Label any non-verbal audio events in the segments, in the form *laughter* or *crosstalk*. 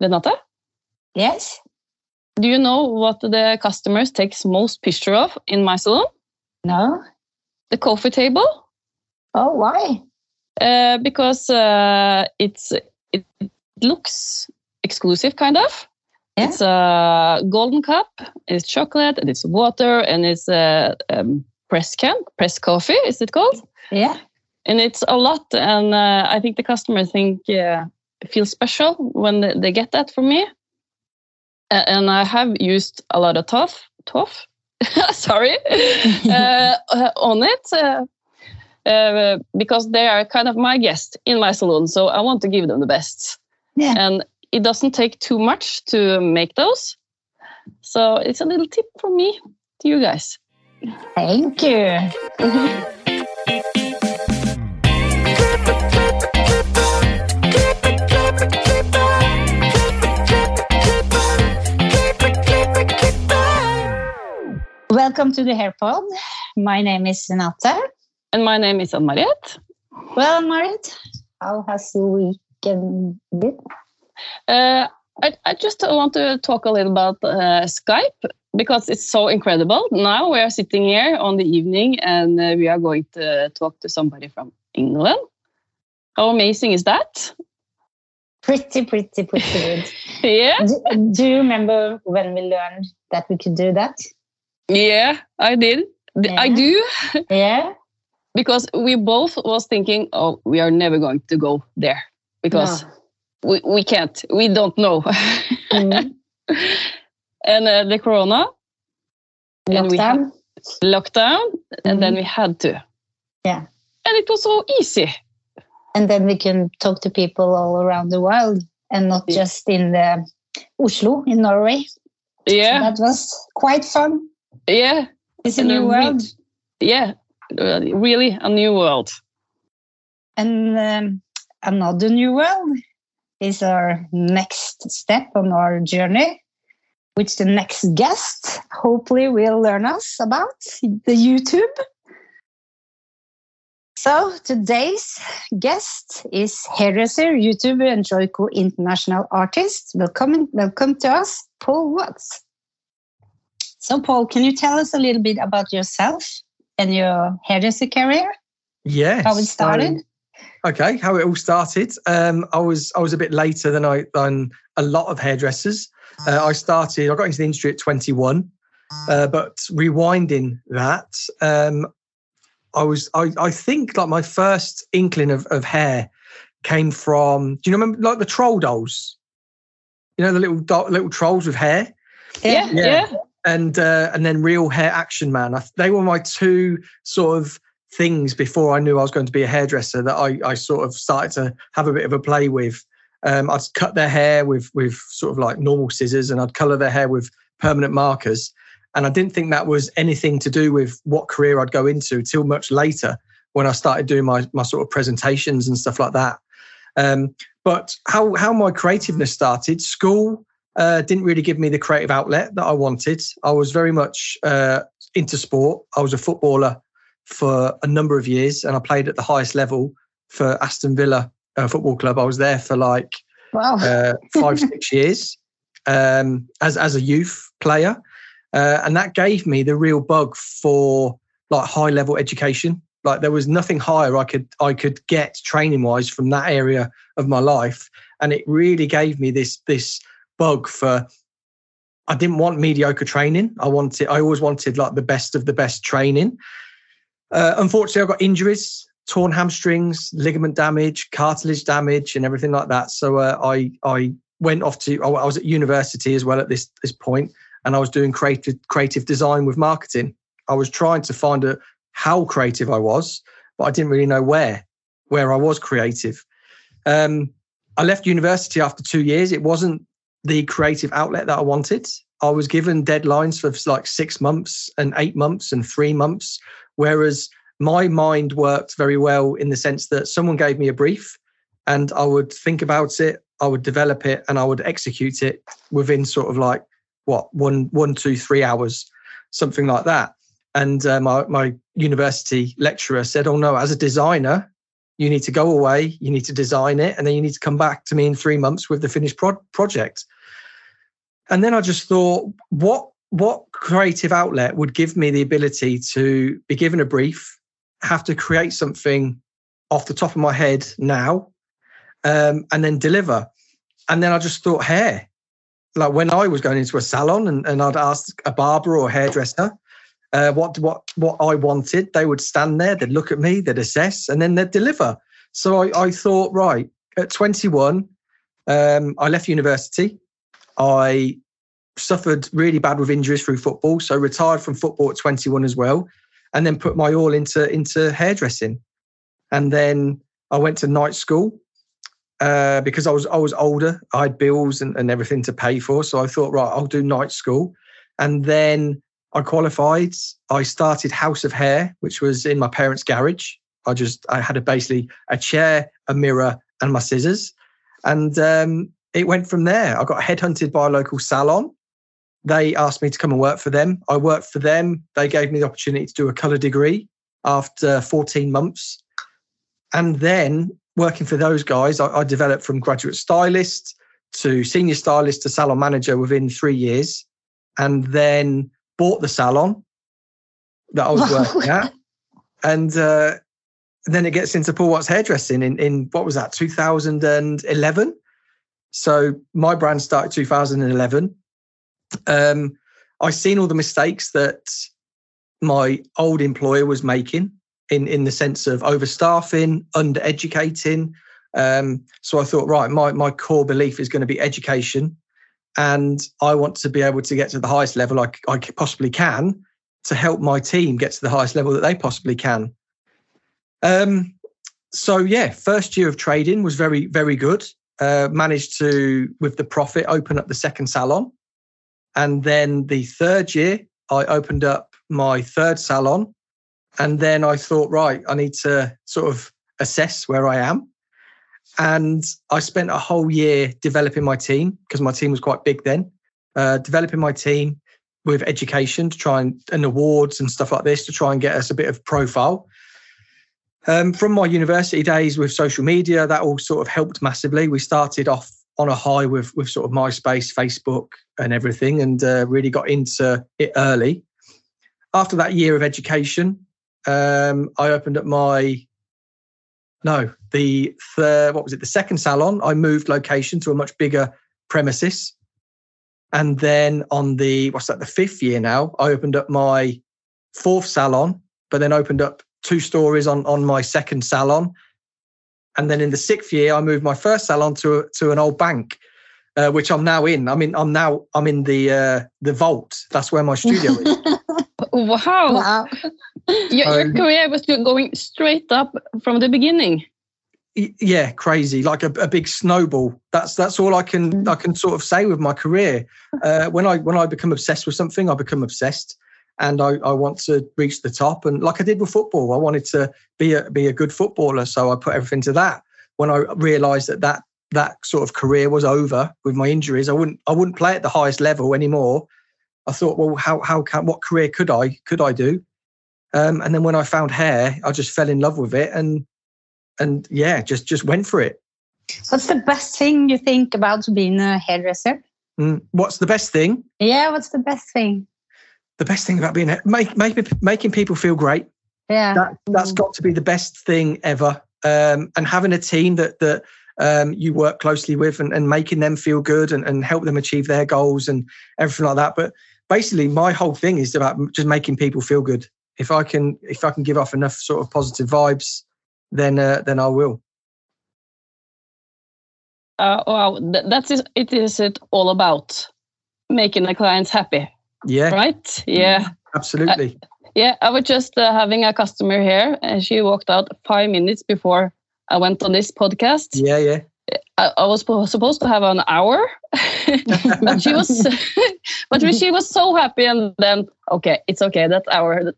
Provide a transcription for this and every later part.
Renata, Yes. do you know what the customers takes most picture of in my salon? No. The coffee table. Oh, why? Uh, because uh, it's it looks exclusive, kind of. Yeah. It's a golden cup. It's chocolate and it's water and it's a um, press can, press coffee. Is it called? Yeah. And it's a lot. And uh, I think the customer think uh, feel special when they, get that from me. And I have used a lot of tough, tough. *laughs* Sorry, *laughs* uh, uh, on it. Uh, uh, because they are kind of my guest in my salon, so I want to give them the best. Yeah. And it doesn't take too much to make those, so it's a little tip from me to you guys. Thank you. *laughs* Welcome to the Hair Pod. My name is Renate. And my name is Ann-Mariette. Well, Marit, how has the weekend been? Uh, I, I just want to talk a little about uh, Skype because it's so incredible. Now we are sitting here on the evening and uh, we are going to talk to somebody from England. How amazing is that? Pretty, pretty, pretty good. *laughs* yeah, do, do you remember when we learned that we could do that? Yeah, I did. I do Yeah. *laughs* because we both was thinking, oh, we are never going to go there because No. we, we can't, we don't know. Mm. *laughs* and uh, the corona And we Lockdown. lockdown, and then we had to. Yeah. And it was so easy. and then we can talk to people all around the world and not Yeah. just in the Oslo in Norway. So Yeah, that was quite fun. Yeah, It's a new we- world. yeah. Uh, really a new world. And um, another new world is our next step on our journey, which the next guest hopefully will learn us about the YouTube. So today's guest is hairdresser, YouTuber, and Joico international artist. Welcome, welcome to us, Paul Watts. So, Paul, can you tell us a little bit about yourself and your hairdresser career? Yes. How it started? So, okay, how it all started. Um, I was I was a bit later than I than a lot of hairdressers. Uh, I started. I got into the industry at 21, uh, but rewinding that, um, I was I, I think like my first inkling of, of hair came from. Do you remember like the troll dolls? You know the little do- little trolls with hair Yeah, Yeah. yeah. And uh, and then Real Hair Action Man. I, they were my two sort of things before I knew I was going to be a hairdresser that I, I sort of started to have a bit of a play with. Um, I'd cut their hair with with sort of like normal scissors, and I'd color their hair with permanent markers. And I didn't think that was anything to do with what career I'd go into till much later when I started doing my my sort of presentations and stuff like that. Um, but how how my creativeness started, school uh, didn't really give me the creative outlet that I wanted. I was very much uh, into sport. I was a footballer for a number of years, and I played at the highest level for Aston Villa uh, Football Club. I was there for like Wow. uh, five six *laughs* years um, as as a youth player, uh, and that gave me the real bug for like high level education. Like there was nothing higher I could I could get training wise from that area of my life, and it really gave me this this bug for. I didn't want mediocre training. I wanted. I always wanted like the best of the best training. Uh, unfortunately, I got injuries, torn hamstrings, ligament damage, cartilage damage, and everything like that. So uh, I I went off to. I was at university as well at this this point, and I was doing creative creative design with marketing. I was trying to find a how creative I was, but I didn't really know where where I was creative. Um, I left university after two years. It wasn't the creative outlet that I wanted. I was given deadlines for like six months and eight months and three months, whereas my mind worked very well in the sense that someone gave me a brief and I would think about it, I would develop it, and I would execute it within sort of like what one, one, two, three hours, something like that. And uh, my my university lecturer said, "Oh no, as a designer, You need to go away, you need to design it, and then you need to come back to me in three months with the finished pro- project. And then I just thought, what what creative outlet would give me the ability to be given a brief, have to create something off the top of my head now, um, and then deliver? And then I just thought hair. Like when I was going into a salon and, and I'd ask a barber or a hairdresser uh, what what what I wanted, they would stand there, they'd look at me, they'd assess, and then they'd deliver. So I, I thought, right, at 21, um, I left university. I suffered really bad with injuries through football, so retired from football at 21 as well, and then put my all into into hairdressing. And then I went to night school uh, because I was I was older. I had bills and, and everything to pay for, so I thought, right, I'll do night school. And then I qualified. I started House of Hair, which was in my parents' garage. I just I had a basically a chair, a mirror, and my scissors, and um, it went from there. I got headhunted by a local salon. They asked me to come and work for them. I worked for them. They gave me the opportunity to do a color degree after 14 months, and then working for those guys, I, I developed from graduate stylist to senior stylist to salon manager within three years, and then bought the salon that I was working at, and uh, then it gets into Paul Watts hairdressing in in what was that 2011. So my brand started 2011. Um, I seen all the mistakes that my old employer was making in in the sense of overstaffing, undereducating. Um, so I thought, right, my my core belief is going to be education and I want to be able to get to the highest level I, I possibly can to help my team get to the highest level that they possibly can. Um, so yeah, first year of trading was very very good. Uh, managed to with the profit open up the second salon, and then the third year I opened up my third salon, and then I thought right, I need to sort of assess where I am and I spent a whole year developing my team because my team was quite big then, uh, developing my team with education to try and, and awards and stuff like this to try and get us a bit of profile. Um, from my university days with social media, that all sort of helped massively. We started off on a high with with sort of MySpace, Facebook, and everything, and uh, really got into it early. After that year of education, um, I opened up my no, the third, what was it? The second salon, I moved location to a much bigger premises. And then on the, what's that, the fifth year now, I opened up my fourth salon, but then opened up two stories on, on my second salon. And then in the sixth year, I moved my first salon to, to an old bank. Uh, which I'm now in. I mean, I'm now I'm in the uh, the vault. That's where my studio is. *laughs* wow! wow. Your, your career was going straight up from the beginning yeah crazy like a, a, big snowball. That's that's all i can mm. i can sort of say with my career. Uh, when i when i become obsessed with something i become obsessed and I, I want to reach the top. And like i did with football i wanted to be a be a good footballer so i put everything to that. When i realized that that that sort of career was over with my injuries i wouldn't i wouldn't play at the highest level anymore. I thought well how how can what career could i could i do? Um, and then when i found hair i just fell in love with it and and yeah, just just went for it. What's the best thing you think about being a hairdresser? Mm, what's the best thing? Yeah, what's the best thing? The best thing about being a, make, make making people feel great. Yeah, that that's got to be the best thing ever. Um, and having a team that that um, you work closely with and, and making them feel good and, and help them achieve their goals and everything like that. But basically, my whole thing is about just making people feel good. If I can if I can give off enough sort of positive vibes then uh, then I will. Uh, wow, that's it. Is it all about making the clients happy? Yeah. Right. Yeah. Absolutely. Uh, yeah, I was just uh, having a customer here, and she walked out five minutes before I went on this podcast. Yeah, yeah. I, I was supposed to have an hour, *laughs* but she was, *laughs* but she was so happy, and then okay, it's okay. That hour,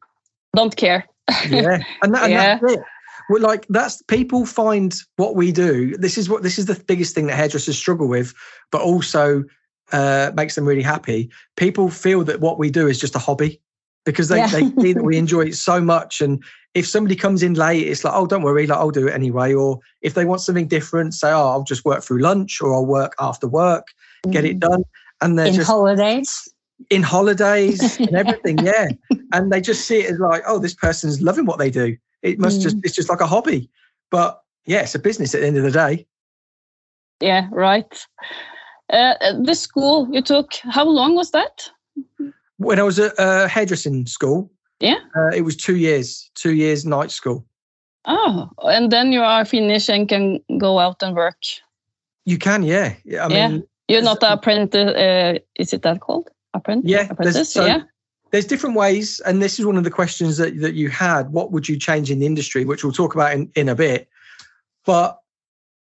don't care. yeah, and, that, and yeah. that's it well, like that's people find what we do. This is what this is the biggest thing that hairdressers struggle with, but also uh, makes them really happy. People feel that what we do is just a hobby because they, yeah. they see that we enjoy it so much, and if somebody comes in late, it's like, oh, don't worry, like I'll do it anyway. Or if they want something different, say, oh, I'll just work through lunch or I'll work after work, get it Mm. done. And they're in just holidays. in holidays and *laughs* everything, yeah. And they just see it as like, oh, this person's loving what they do. It must just it's just like a hobby. But yeah, it's a business at the end of the day. Yeah, right. Uh, the school you took, how long was that? When I was at uh, hairdressing school, Yeah. uh, it was two years, two years night school. Oh, and then you are finished and can go out and work. You can, yeah. yeah I Yeah. You're not an apprentice. Uh, is it that called? Apprentice? Yeah, Apprentice? so- yeah. There's different ways, and this is one of the questions that, that you had. What would you change in the industry, which we'll talk about in, in a bit. But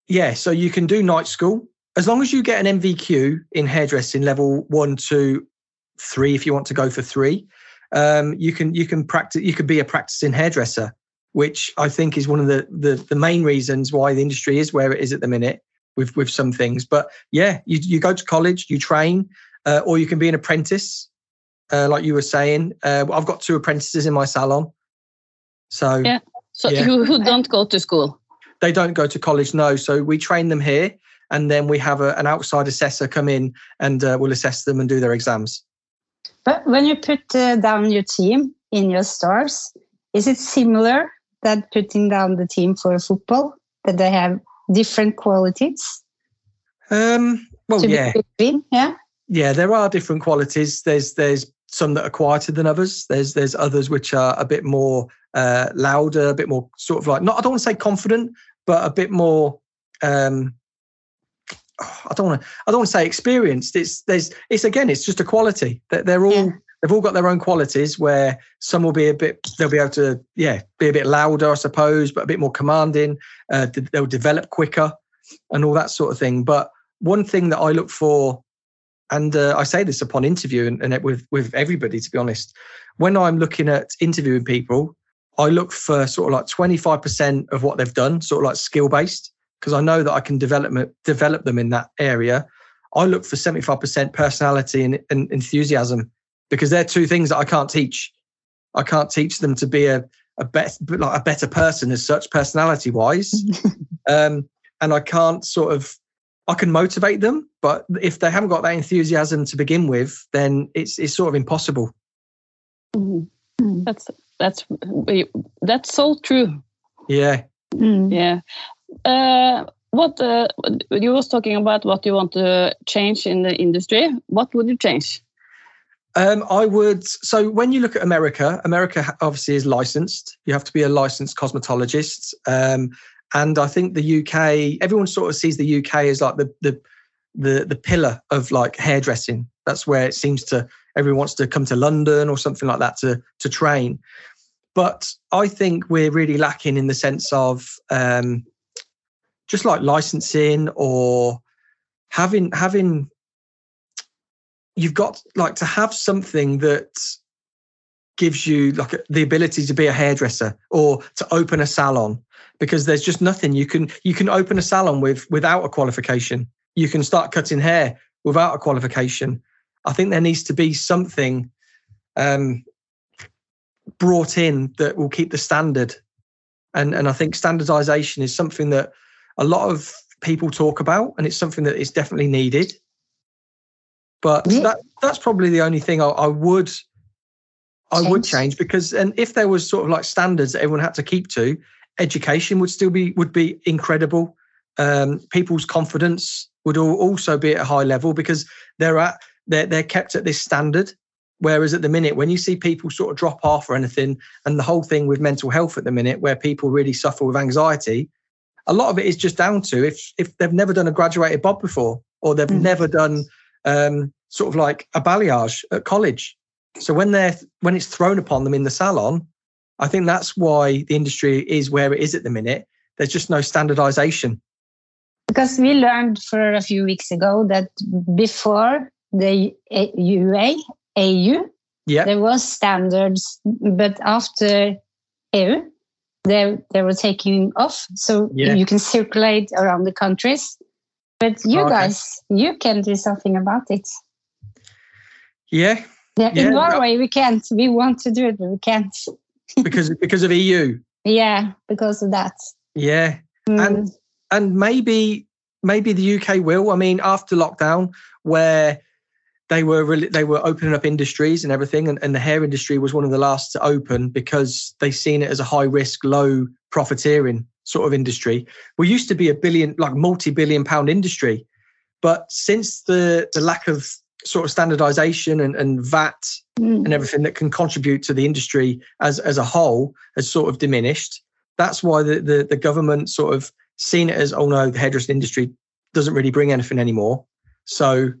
yeah, so you can do night school as long as you get an NVQ in hairdressing level one, two, three. If you want to go for three, um, you can you can practice. You could be a practicing hairdresser, which I think is one of the, the the main reasons why the industry is where it is at the minute with with some things. But yeah, you you go to college, you train, uh, or you can be an apprentice uh, like you were saying. Uh, I've got two apprentices in my salon. So Yeah. So Yeah. who, who don't go to school? they don't go to college, no. So we train them here and then we have a, an outside assessor come in and uh, we'll assess them and do their exams. But when you put uh, down your team in your stores, is it similar that putting down the team for football that they have different qualities Um, well, yeah, between? Yeah. yeah, there are different qualities. There's there's some that are quieter than others. There's there's others which are a bit more uh, louder, a bit more sort of like not. I don't want to say confident, but a bit more. Um, I don't want to. I don't want to say experienced. It's there's. It's again. It's just a quality. They're, they're all. Yeah. They've all got their own qualities. Where some will be a bit. They'll be able to. Yeah, be a bit louder, I suppose, but a bit more commanding. Uh, they'll develop quicker, and all that sort of thing. But one thing that I look for and uh, I say this upon interview and, and it with with everybody to be honest. When I'm looking at interviewing people, I look for sort of like 25% of what they've done, sort of like skill based, because I know that I can develop develop them in that area. I look for 75% personality and, and enthusiasm because they're two things that I can't teach. I can't teach them to be a a better like a better person as such, personality wise, *laughs* um, and I can't sort of I can motivate them, but if they haven't got that enthusiasm to begin with, then it's it's sort of impossible. Mhm. Mm. That's that's that's so true. Yeah. Mm. Yeah. Uh, what uh, you was talking about what you want to change in the industry. What would you change? Um, I would. So when you look at America, America obviously is licensed. You have to be a licensed cosmetologist. Um, and I think the UK, everyone sort of sees the UK as like the the the the pillar of like hairdressing. That's where it seems to everyone wants to come to London or something like that to to train. But I think we're really lacking in the sense of um, just like licensing or having having you've got like to have something that gives you like the ability to be a hairdresser or to open a salon because there's just nothing. You can you can open a salon with without a qualification. You can start cutting hair without a qualification. I think there needs to be something um brought in that will keep the standard. And and i think standardization is something that a lot of people talk about and it's something that is definitely needed. But Yeah. that that's probably the only thing I, I would I would Change. because and if there was sort of like standards that everyone had to keep to, education would still be would be incredible. Um, people's confidence would all, also be at a high level because they're at they're they're kept at this standard. Whereas at the minute, when you see people sort of drop off or anything, and the whole thing with mental health at the minute, where people really suffer with anxiety, a lot of it is just down to if if they've never done a graduated bob before or they've Mhm. never done um, sort of like a balayage at college. So when they're when it's thrown upon them in the salon, I think that's why the industry is where it is at the minute. There's just no standardization. Because we learned for a few weeks ago that before the UA, AU, Yeah, there was standards, but after EU, they they were taking off, so Yeah. you can circulate around the countries. But you Okay. guys, you can do something about it. yeah, Yeah, in Norway we can't. We want to do it, but we can't. because because of EU. Yeah, because of that. Yeah, Mm. and and maybe maybe the UK will. I mean, after lockdown, where they were really, they were opening up industries and everything, and, and the hair industry was one of the last to open because they seen it as a high risk, low profiteering sort of industry. We used to be a billion, like multi billion pound industry, but since the the lack of sort of standardization and, and VAT Mm. and everything that can contribute to the industry as as a whole has sort of diminished. That's why the the, the government sort of seen it as oh no, the hairdressing industry doesn't really bring anything anymore. So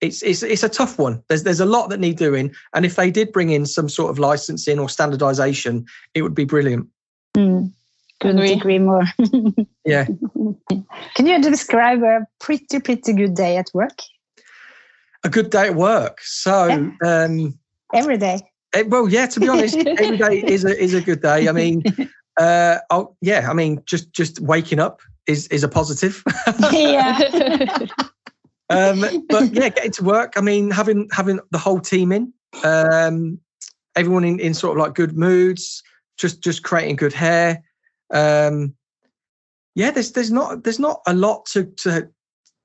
it's it's it's a tough one. There's there's a lot that need doing, and if they did bring in some sort of licensing or standardization, it would be brilliant. Mm. Couldn't Agree. agree more. Yeah. *laughs* Can you describe a pretty, pretty good day at work? A good day at work. So um Every day. Eh, well, yeah. To be honest, *laughs* every day is a is a good day. I mean, *laughs* uh, oh yeah. I mean, just just waking up is is a positive. *laughs* yeah. um, but yeah, getting to work. I mean, having having the whole team in, um, everyone in, in sort of like good moods, just just creating good hair. Um, yeah, there's there's not there's not a lot to to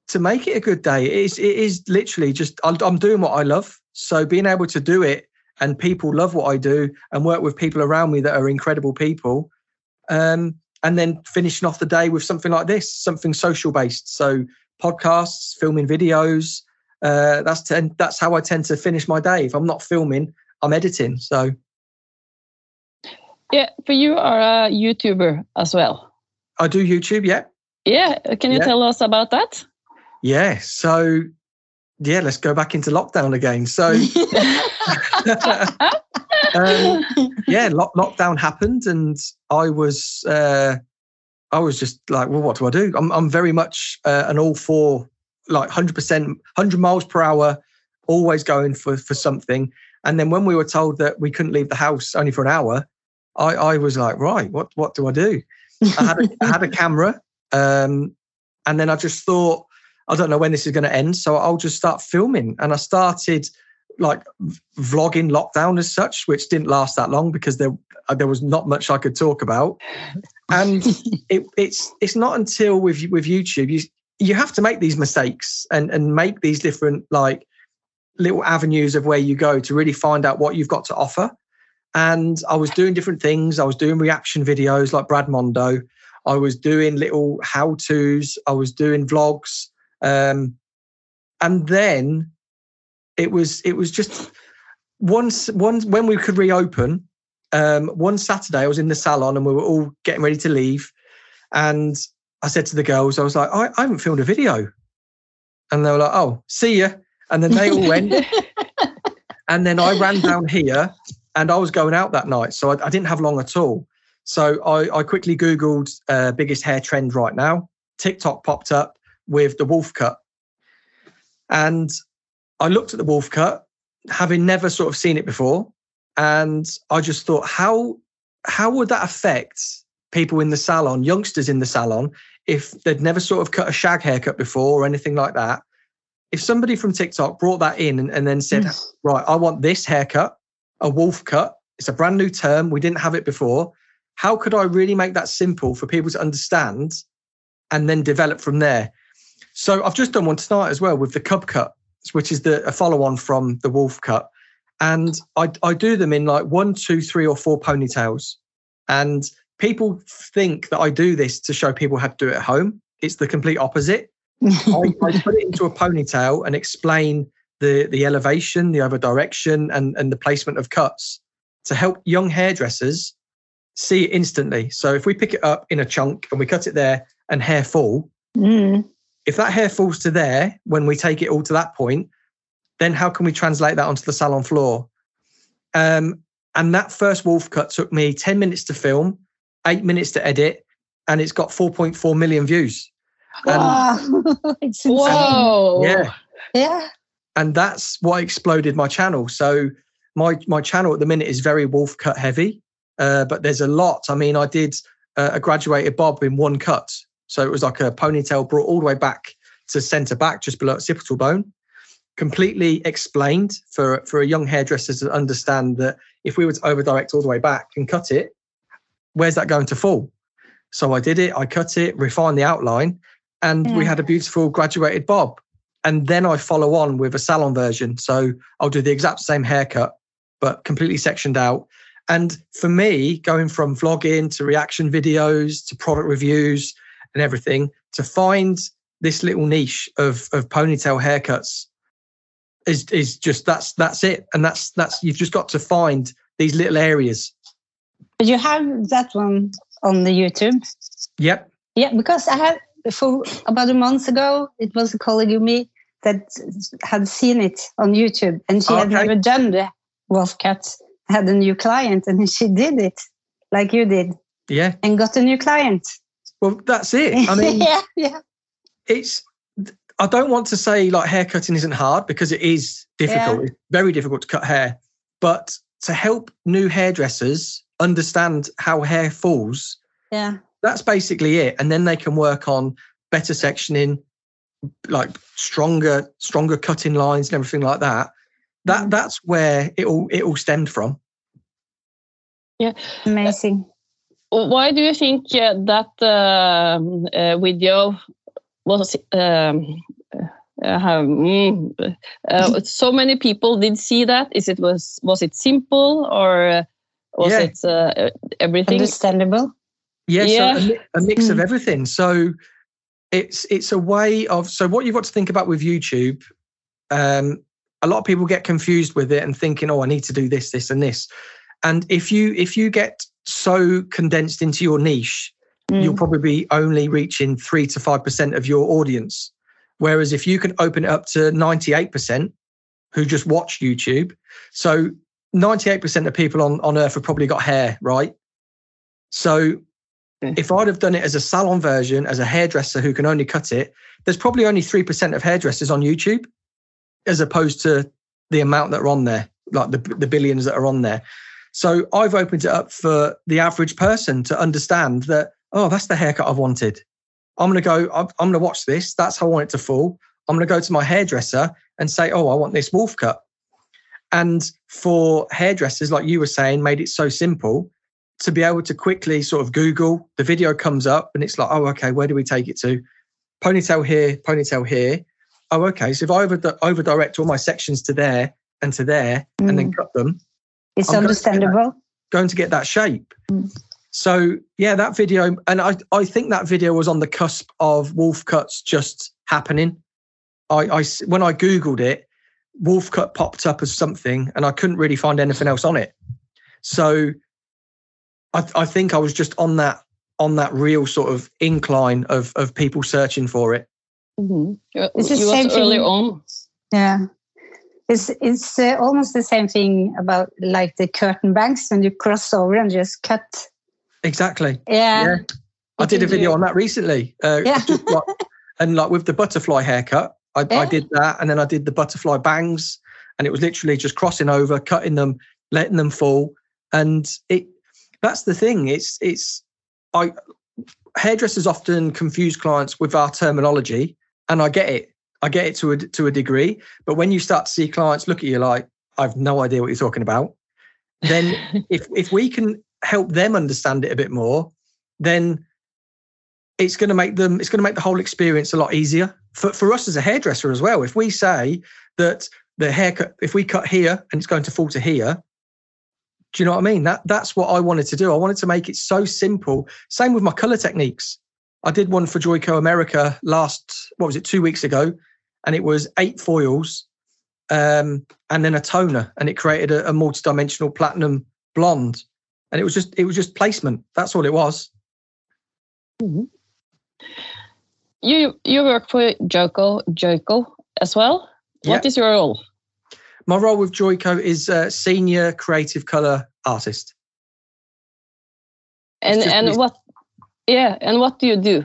to make it a good day. It is it is literally just I'm, doing what I love. So being able to do it and people love what I do and work with people around me that are incredible people. Um, and then finishing off the day with something like this, something social based. So podcasts, filming videos. Uh, that's ten, that's how I tend to finish my day. If I'm not filming, I'm editing. So yeah, but you are a YouTuber as well. I do YouTube. Yeah, Yeah, can you Yeah. tell us about that? Yeah. So yeah, let's go back into lockdown again. So *laughs* *laughs* um, yeah, lock, lockdown happened, and I was uh, I was just like, well, what do I do? I'm I'm very much uh, an all for like 100 percent, 100 miles per hour, always going for for something. And then when we were told that we couldn't leave the house only for an hour, I I was like, right, what what do I do? I had a, I had a *laughs* camera, um, and then I just thought, I don't know when this is going to end, so I'll just start filming. And I started like vlogging lockdown as such, which didn't last that long because there uh, there was not much I could talk about. And *laughs* it, it's it's not until with with YouTube you you have to make these mistakes and and make these different like little avenues of where you go to really find out what you've got to offer. And I was doing different things. I was doing reaction videos like Brad Mondo. I was doing little how tos. I was doing vlogs. Um, and then it was it was just once once when we could reopen. Um, one Saturday, I was in the salon and we were all getting ready to leave, and I said to the girls, I was like, I, I haven't filmed a video, and they were like, Oh, see ya. And then they all went, *laughs* and then I ran down here, and I was going out that night, so I, I didn't have long at all. So I, I quickly Googled uh, biggest hair trend right now. TikTok popped up with the wolf cut. And I looked at the wolf cut, having never sort of seen it before. And I just thought, how how would that affect people in the salon, youngsters in the salon, if they'd never sort of cut a shag haircut before or anything like that? If somebody from TikTok brought that in and, and then said, mm. right, I want this haircut, a wolf cut, it's a brand new term, we didn't have it before. How could I really make that simple for people to understand and then develop from there? So I've just done one tonight as well with the cub cut, which is the a follow on from the wolf cut. And I, I do them in like one, two, three, or four ponytails. And people think that I do this to show people how to do it at home. It's the complete opposite. *laughs* I, I put it into a ponytail and explain the the elevation, the other direction, and and the placement of cuts to help young hairdressers see it instantly. So if we pick it up in a chunk and we cut it there and hair fall, Mm. If that hair falls to there when we take it all to that point, then how can we translate that onto the salon floor? Um, and that first wolf cut took me 10 minutes to film, eight minutes to edit, and it's got 4.4 million views. And, Wow. *laughs* it's insane. Whoa! Yeah. Yeah. and that's what exploded my channel. So my my channel at the minute is very wolf cut heavy, uh, but there's a lot. I mean, I did uh, a graduated bob in one cut, so it was like a ponytail brought all the way back to centre back, just below occipital bone, completely explained for for a young hairdresser to understand that if we were to over direct all the way back and cut it, where's that going to fall? So I did it, I cut it, refined the outline, and we had a beautiful graduated bob. And then I follow on with a salon version. So I'll do the exact same haircut, but completely sectioned out. And for me, going from vlogging to reaction videos to product reviews and everything, to find this little niche of of ponytail haircuts is is just that's that's it. And that's that's you've just got to find these little areas. But you have that one on the YouTube. Yep. Yeah, because I had for about a month ago, it was a colleague of me that had seen it on YouTube, and she had never done the wolf cut. Had a new client, and *laughs* she did it like you did, Yeah. and got a new client. Well, that's it. I *laughs* mean, yeah, yeah, it's I don't want to say like haircutting isn't hard because it is difficult. Yeah. It's very difficult to cut hair. But to help new hairdressers understand how hair falls, yeah. that's basically it. And then they can work on better sectioning, like stronger, stronger cutting lines and everything like that. That Mm. that's where it all it all stemmed from. Yeah, amazing. Why do you think uh, that um, uh, video was um, uh, mm, uh, *laughs* so many people did see that? Is it was was it simple or uh, was Yeah. it uh, everything? Understandable. Yeah, Yeah. So a, a mix of Mm. everything. So it's it's a way of so what you've got to think about with YouTube. Um, a lot of people get confused with it and thinking, oh, I need to do this, this, and this. And if you if you get so condensed into your niche, you'll Mm. probably be only reaching three to five percent of your audience. Whereas if you can open it up to ninety eight percent who just watch YouTube, so ninety eight percent of people on on Earth have probably got hair, right? So if I'd have done it as a salon version, as a hairdresser who can only cut it, there's probably only three percent of hairdressers on YouTube, as opposed to the amount that are on there, like the the billions that are on there. So I've opened it up for the average person to understand that, oh, that's the haircut I've wanted. I'm going to go, I'm, I'm going to watch this. That's how I want it to fall. I'm going to go to my hairdresser and say, oh, I want this wolf cut. And for hairdressers, like you were saying, made it so simple to be able to quickly sort of Google, the video comes up and it's like, oh, okay, where do we take it to? Ponytail here, ponytail here. Oh, okay. So if I over, over direct all my sections to there and to there and then mm. cut them, It's I'm gonna say that. understandable. going to get that shape. Mm. So yeah, that video, and I I think that video was on the cusp of wolf cuts just happening. I, I when I googled it, wolf cut popped up as something, and I couldn't really find anything else on it. So I I think I was just on that on that real sort of incline of of people searching for it. Mhm. You, It's the you same was early on. Yeah. It's it's uh, almost the same thing about like the curtain bangs when you cross over and just cut. Exactly. Yeah. Yeah. I did a video you- on that recently. Uh, Yeah. like- *laughs* and like with the butterfly haircut, I, I did that, and then I did the butterfly bangs, and it was literally just crossing over, cutting them, letting them fall, and it. That's the thing. It's it's I hairdressers often confuse clients with our terminology, and I get it. I get it to a to a degree, but when you start to see clients look at you like I've no idea what you're talking about, then *laughs* if if we can help them understand it a bit more, then it's going to make them it's going to make the whole experience a lot easier for for us as a hairdresser as well. If we say that the haircut, if we cut here and it's going to fall to here, do you know what I mean? That that's what I wanted to do. I wanted to make it so simple. Same with my color techniques. I did one for Joico America last what was it two weeks ago, and it was eight foils, um, and then a toner, and it created a, a multi-dimensional platinum blonde, and it was just it was just placement. That's all it was. You you work for Joico Joico as well. What Yeah. is your role? My role with Joico is uh, senior creative color artist. And and me. what? Yeah, and what do you do?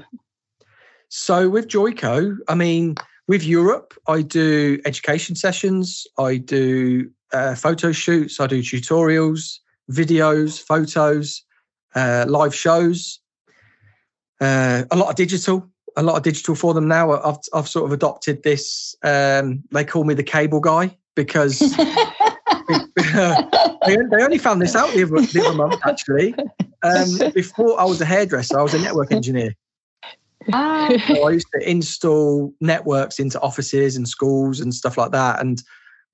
So with Joico, I mean, with Europe, I do education sessions, I do uh, photo shoots, I do tutorials, videos, photos, uh, live shows, uh, a lot of digital. a lot of digital for them now. I've I've sort of adopted this. Um, they call me the cable guy because *laughs* they, they only found this out the other, the other month actually. Um, before I was a hairdresser, I was a network engineer. Ah, *laughs* So I used to install networks into offices and schools and stuff like that. And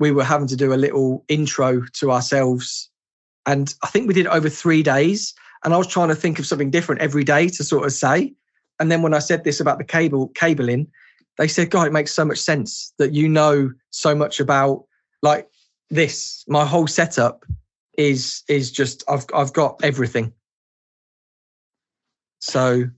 we were having to do a little intro to ourselves. And I think we did over three days. And I was trying to think of something different every day to sort of say. And then when I said this about the cable cabling, they said, God, it makes so much sense that you know so much about like this. My whole setup is is just I've I've got everything. So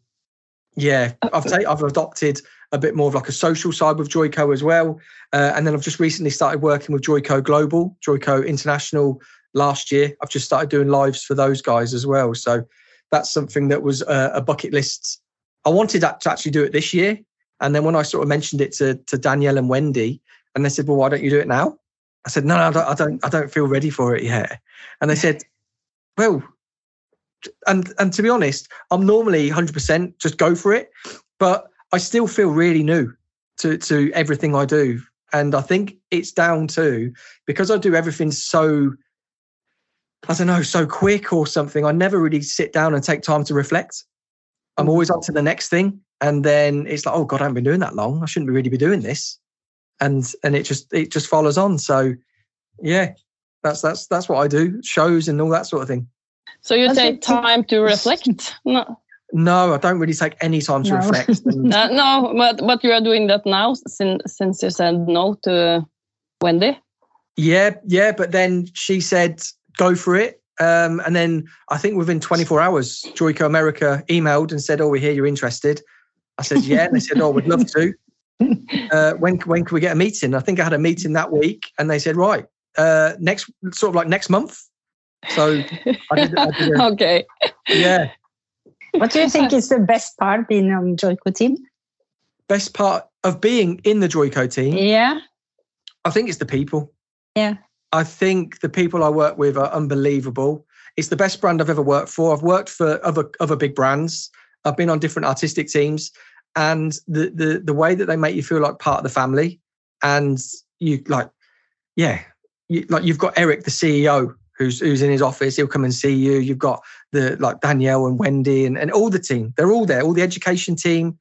yeah, I've ta- I've adopted a bit more of like a social side with Joico as well, uh, and then I've just recently started working with Joico Global, Joico International. Last year, I've just started doing lives for those guys as well. So that's something that was a, a bucket list. I wanted that to actually do it this year, and then when I sort of mentioned it to to Danielle and Wendy, and they said, "Well, why don't you do it now?" I said, "No, no, I don't. I don't, I don't feel ready for it yet." And they said, "Well." And and to be honest, I'm normally 100% just go for it, but I still feel really new to to everything I do. And I think it's down to because I do everything so I don't know, so quick or something. I never really sit down and take time to reflect. I'm always on to the next thing. And then it's like, oh God, I haven't been doing that long. I shouldn't really be doing this. And and it just it just follows on. So yeah, that's that's that's what I do. Shows and all that sort of thing. So you I take time to reflect? No, No, I don't really take any time to No. reflect. *laughs* *laughs* Uh, no, but but you are doing that now since since you said no to Wendy. Yeah, yeah. But then she said, go for it. Um, and then I think within 24 hours, Joico America emailed and said, oh, we hear you're interested. I said, yeah. And they said, oh, we'd love to. *laughs* Uh, when, when can we get a meeting? I think I had a meeting that week and they said, right, uh, next, sort of like next month. So I did, I did a, *laughs* okay. yeah. what do you think is the best part being on Joico team? Best part of being in the Joico team, Yeah, I think it's the people. Yeah. I think the people I work with are unbelievable. It's the best brand I've ever worked for. I've worked for other other big brands. I've been on different artistic teams, and the the the way that they make you feel like part of the family, and you like, yeah, you, like you've got Eric, the CEO, who's who's in his office. He'll come and see you. You've got the like Danielle and Wendy and and all the team. They're all there. All the education team,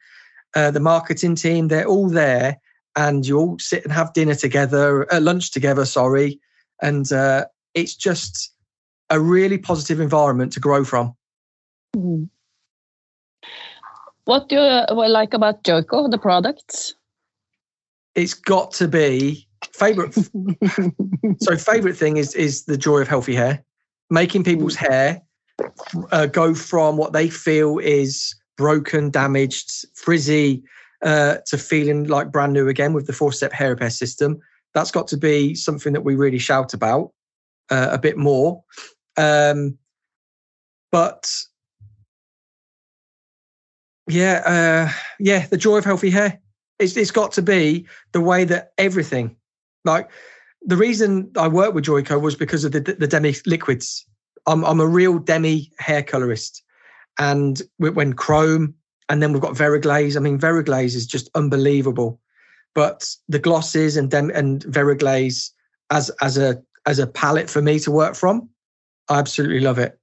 uh, the marketing team. They're all there and you all sit and have dinner together, uh, lunch together, sorry. And uh, it's just a really positive environment to grow from. Mm. What do you uh, like about Joico, the products? It's got to be favorite. so favorite thing is is the joy of healthy hair, making people's hair uh, go from what they feel is broken, damaged, frizzy, uh, to feeling like brand new again with the four step hair repair system. That's got to be something that we really shout about uh, a bit more. Um, but yeah, uh, yeah, the joy of healthy hair. It's, it's got to be the way that everything, like the reason I worked with Joico was because of the, the demi liquids. I'm, I'm a real demi hair colorist. And when chrome, and then we've got Veriglaze. I mean, Veriglaze is just unbelievable. But the glosses and dem- and Veriglaze as as a as a palette for me to work from, I absolutely love it.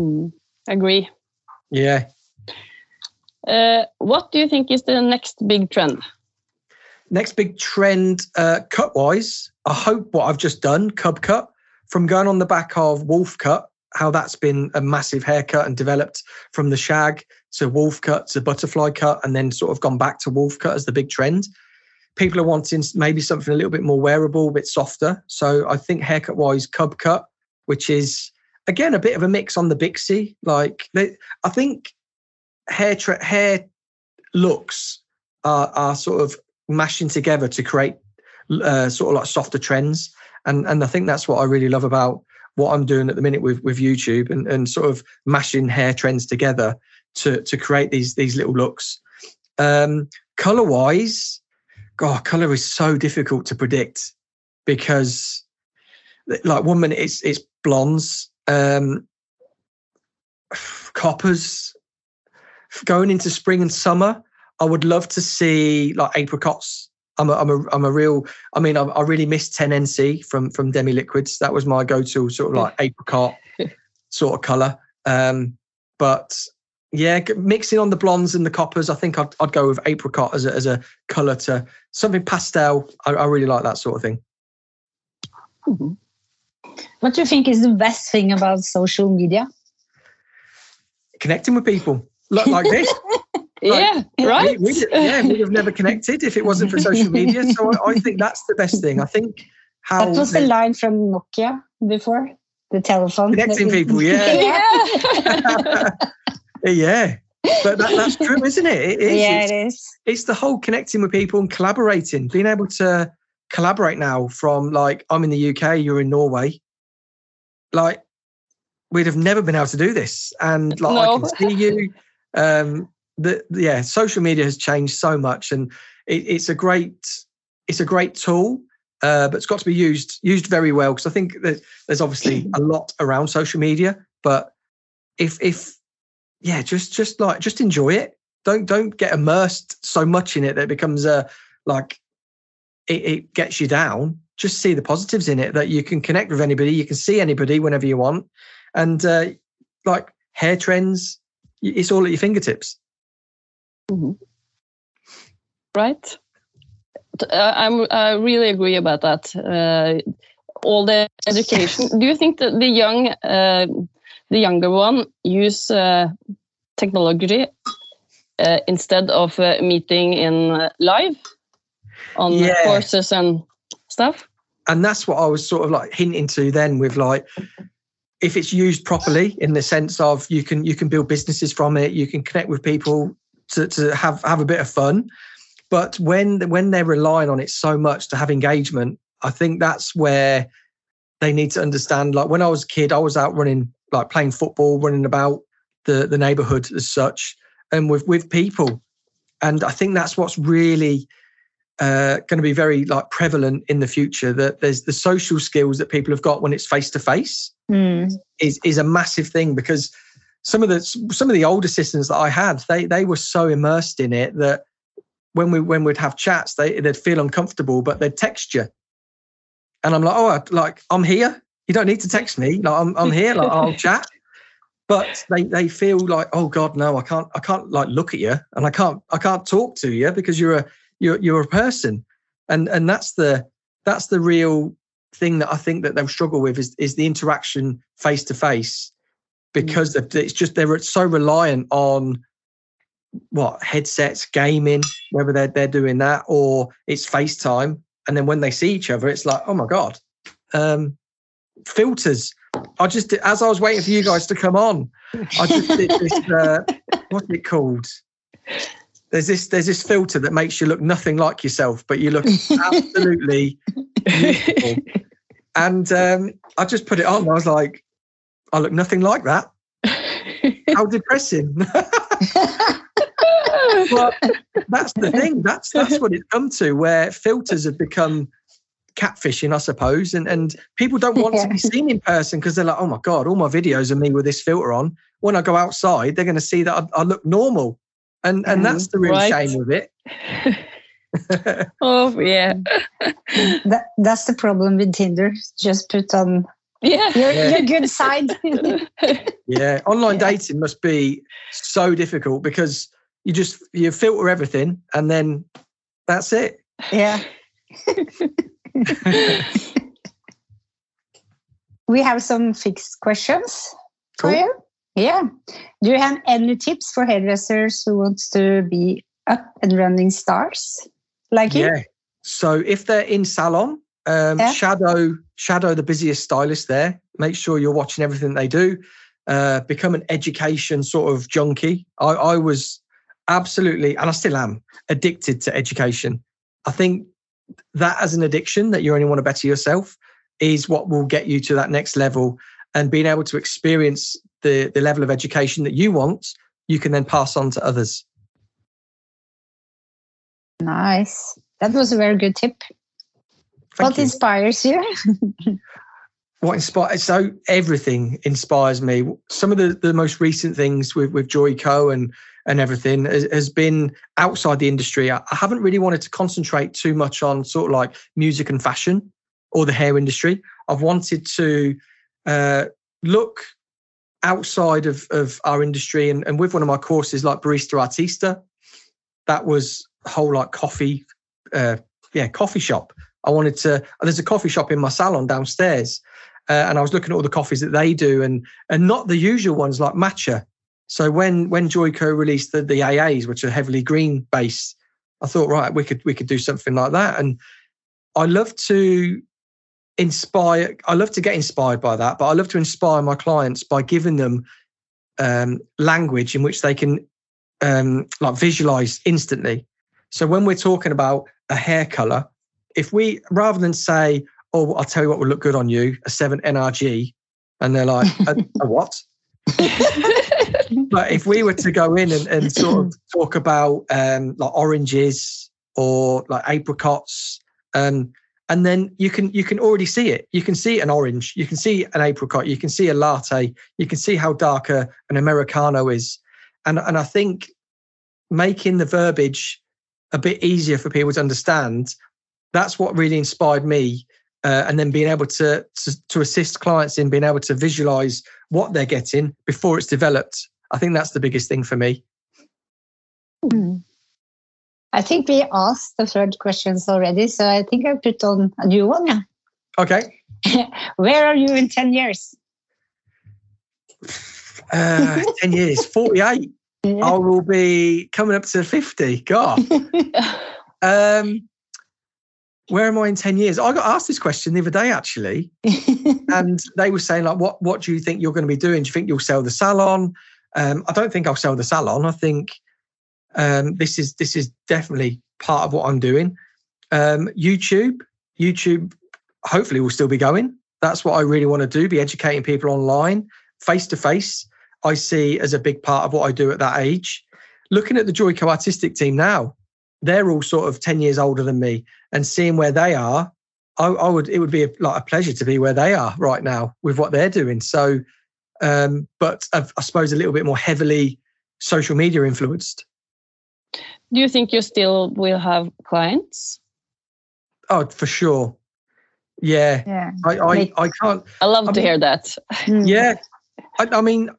Mm. Agree. Yeah. Uh, what do you think is the next big trend? Next big trend, uh, cut wise, I hope what I've just done, Cub Cut, from going on the back of Wolf Cut, how that's been a massive haircut and developed from the shag to wolf cut to butterfly cut and then sort of gone back to wolf cut as the big trend. People are wanting maybe something a little bit more wearable, a bit softer. So I think haircut wise, cub cut, which is again a bit of a mix on the Bixie. Like I think hair tra- hair looks are, are sort of mashing together to create uh, sort of like softer trends. And and I think that's what I really love about what I'm doing at the minute with with YouTube and, and sort of mashing hair trends together to to create these these little looks. Um, color wise, God, color is so difficult to predict because like one minute it's it's blondes, um, coppers. Going into spring and summer, I would love to see like apricots. I'm a, I'm a, I'm a real. I mean, I, I really miss 10NC from from Demi Liquids. That was my go-to sort of like apricot *laughs* sort of color. Um, but yeah, mixing on the blondes and the coppers, I think I'd, I'd go with apricot as a, as a color to something pastel. I, I really like that sort of thing. What do you think is the best thing about social media? Connecting with people like, like this. *laughs* yeah, right. We, we, yeah, we'd have never *laughs* connected if it wasn't for social media. So I, I think that's the best thing. I think how That was the line from Nokia before the telephone. connecting people. Yeah, *laughs* Yeah. *laughs* yeah. But that, that's true, isn't it? It is. Yeah, It's- it is. it's the whole connecting with people and collaborating, being able to collaborate now from like I'm in the UK, you're in Norway. Like we'd have never been able to do this. And like I can see you. Um the yeah, social media has changed so much and it, it's a great it's a great tool. Uh, but it's got to be used used very well because I think that there's obviously a lot around social media. But if if yeah, just just like just enjoy it don't don't get immersed so much in it that it becomes a like it, it gets you down just see the positives in it that you can connect with anybody you can see anybody whenever you want and uh, like hair trends it's all at your fingertips right? Uh, I'm, I really agree about that. Uh, all the education. Do you think that the young, uh, the younger one, use uh, technology uh, instead of uh, meeting in uh, live on Yeah. courses and stuff? and that's what i was sort of like hinting to then with like if it's used properly in the sense of you can you can build businesses from it you can connect with people to, to have have a bit of fun but when when they're relying on it so much to have engagement i think that's where they need to understand like when i was a kid i was out running like playing football running about the the neighborhood as such and with with people and i think that's what's really uh, going to be very like prevalent in the future that there's the social skills that people have got when it's face to face Mm. is is a massive thing because some of the some of the old assistants that I had they they were so immersed in it that when we when we'd have chats they they'd feel uncomfortable but they'd text you. And I'm like oh I, like I'm here. You don't need to text me. Like I'm I'm here. Like I'll *laughs* chat. But they they feel like oh god no I can't I can't like look at you and I can't I can't talk to you because you're a you're you're a person. And and that's the that's the real thing that I think that they'll struggle with is is the interaction face to face because of, it's just they're so reliant on what headsets gaming whether they're they're doing that or it's FaceTime. And then when they see each other it's like oh my god. Um filters. I just as I was waiting for you guys to come on I just did this *laughs* uh, what's it called? There's this there's this filter that makes you look nothing like yourself but you look absolutely *laughs* beautiful. and um, I just put it on. I was like, I look nothing like that. *laughs* How depressing. *laughs* but that's the thing. That's that's what it's come to, where filters have become catfishing, I suppose, and and people don't want to be seen in person because they're like, oh my god, all my videos are me with this filter on. When I go outside, they're going to see that I, I look normal, and and mm, that's the real Right. shame of it. *laughs* oh yeah, That, that's the problem with Tinder. Just put on yeah. your, Yeah. your good side. *laughs* Yeah, online dating must be so difficult because you just you filter everything and then that's it. yeah. *laughs* we have some fixed questions for you. Yeah. Do you have any tips for hairdressers who wants to be up and running stars like you? Yeah. So if they're in salon, um, Yeah. shadow shadow the busiest stylist there. Make sure you're watching everything they do. Uh, become an education sort of junkie. I, I was absolutely, and I still am, addicted to education. I think that as an addiction that you only want to better yourself is what will get you to that next level. And being able to experience the the level of education that you want, you can then pass on to others. Nice. That was a very good tip. Thank what you. inspires you? *laughs* what inspires so everything inspires me some of the, the most recent things with with Joico and and everything has, has been outside the industry. I, I haven't really wanted to concentrate too much on sort of like music and fashion or the hair industry. I've wanted to uh, look outside of, of our industry and, and with one of my courses like barista artista that was a whole like coffee uh, yeah coffee shop i wanted to there's a coffee shop in my salon downstairs uh, and i was looking at all the coffees that they do and and not the usual ones like matcha. So when when joico released the, the aas which are heavily green based i thought right we could we could do something like that. And i love to inspire i love to get inspired by that but i love to inspire my clients by giving them um, language in which they can um, like visualize instantly. So when we're talking about a hair color if we rather than say oh i'll tell you what will look good on you a 7 nrg and they're like a, a what? *laughs* But if we were to go in and, and sort of talk about um, like oranges or like apricots um, and then you can you can already see it. You can see an orange. You can see an apricot. You can see a latte. You can see how dark a, an americano is. And and i think making the verbiage a bit easier for people to understand that's what really inspired me uh, and then being able to, to to assist clients in being able to visualize what they're getting before it's developed i think that's the biggest thing for me mm. I think we asked the third questions already, so I think I put on a new one. now. Okay. *laughs* Where are you in 10 years? Uh, 10 years, *laughs* 48. Yeah. I will be coming up to 50. God. *laughs* um, where am I in 10 years? I got asked this question the other day, actually. *laughs* and they were saying, like, what, what do you think you're going to be doing? Do you think you'll sell the salon? Um, I don't think I'll sell the salon. I think um, this is this is definitely part of what I'm doing. Um, YouTube, YouTube, hopefully will still be going. That's what I really want to do: be educating people online, face to face. I see as a big part of what I do at that age. Looking at the Joico artistic team now, they're all sort of ten years older than me, and seeing where they are, I, I would it would be a, like a pleasure to be where they are right now with what they're doing. So, um, but I, I suppose a little bit more heavily social media influenced do you think you still will have clients? Oh, for sure. Yeah. Yeah. I, I, I can't. I love I to mean, hear that. Yeah. I, I mean,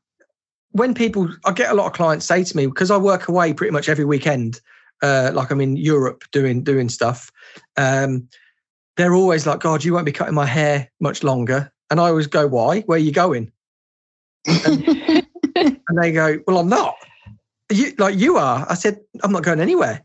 when people, I get a lot of clients say to me because I work away pretty much every weekend. Uh, like I'm in Europe doing doing stuff. Um, they're always like, "God, you won't be cutting my hair much longer." And I always go, "Why? Where are you going?" And, *laughs* and they go, "Well, I'm not." you like you are i said i'm not going anywhere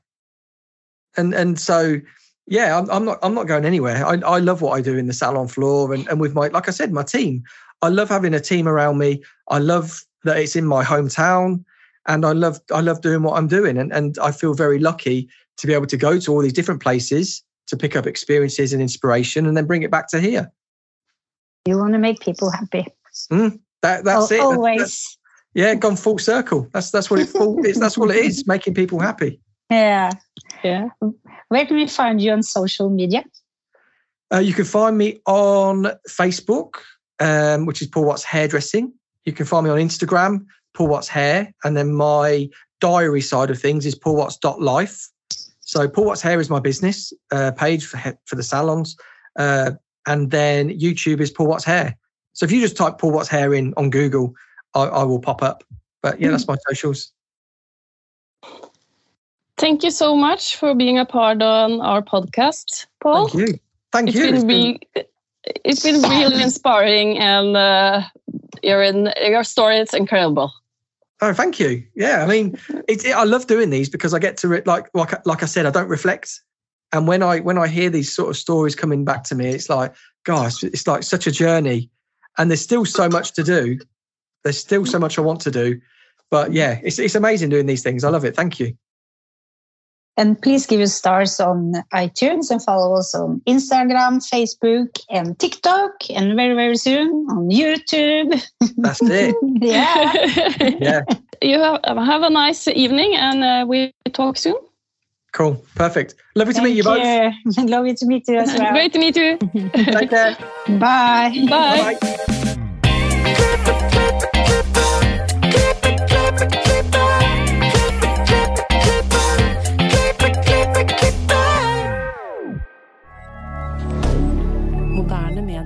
and and so yeah i'm, I'm not i'm not going anywhere I, I love what i do in the salon floor and, and with my like i said my team i love having a team around me i love that it's in my hometown and i love i love doing what i'm doing and, and i feel very lucky to be able to go to all these different places to pick up experiences and inspiration and then bring it back to here you want to make people happy mm, that, that's it always that's, yeah, gone full circle. That's that's what it full, *laughs* it's, that's what it is, making people happy. Yeah. Yeah. Where can we find you on social media? Uh, you can find me on Facebook, um, which is Paul Watts Hairdressing. You can find me on Instagram, Paul Watts Hair, and then my diary side of things is Paul Watt's dot life. So Paul Watts Hair is my business uh, page for for the salons, uh, and then YouTube is Paul Watts Hair. So if you just type Paul Watts Hair in on Google, I, I will pop up. But yeah, that's my socials. Thank you so much for being a part on our podcast, Paul. Thank you. Thank it's you. Been it's been really inspiring, and uh, your in, your story It's incredible. Oh, thank you. Yeah, I mean, it, it, I love doing these because I get to re- like like like I said, I don't reflect, and when I when I hear these sort of stories coming back to me, it's like, gosh, it's like such a journey, and there's still so much to do. There's still so much I want to do, but yeah, it's it's amazing doing these things. I love it. Thank you. And please give us stars on iTunes and follow us on Instagram, Facebook, and TikTok, and very, very soon on YouTube. That's it. *laughs* yeah. Yeah. You have, have a nice evening, and uh, we talk soon. Cool. Perfect. Lovely to meet you both. you. *laughs* Lovely to meet you as *laughs* well. Great to meet you. Take care. Bye. Bye. Bye.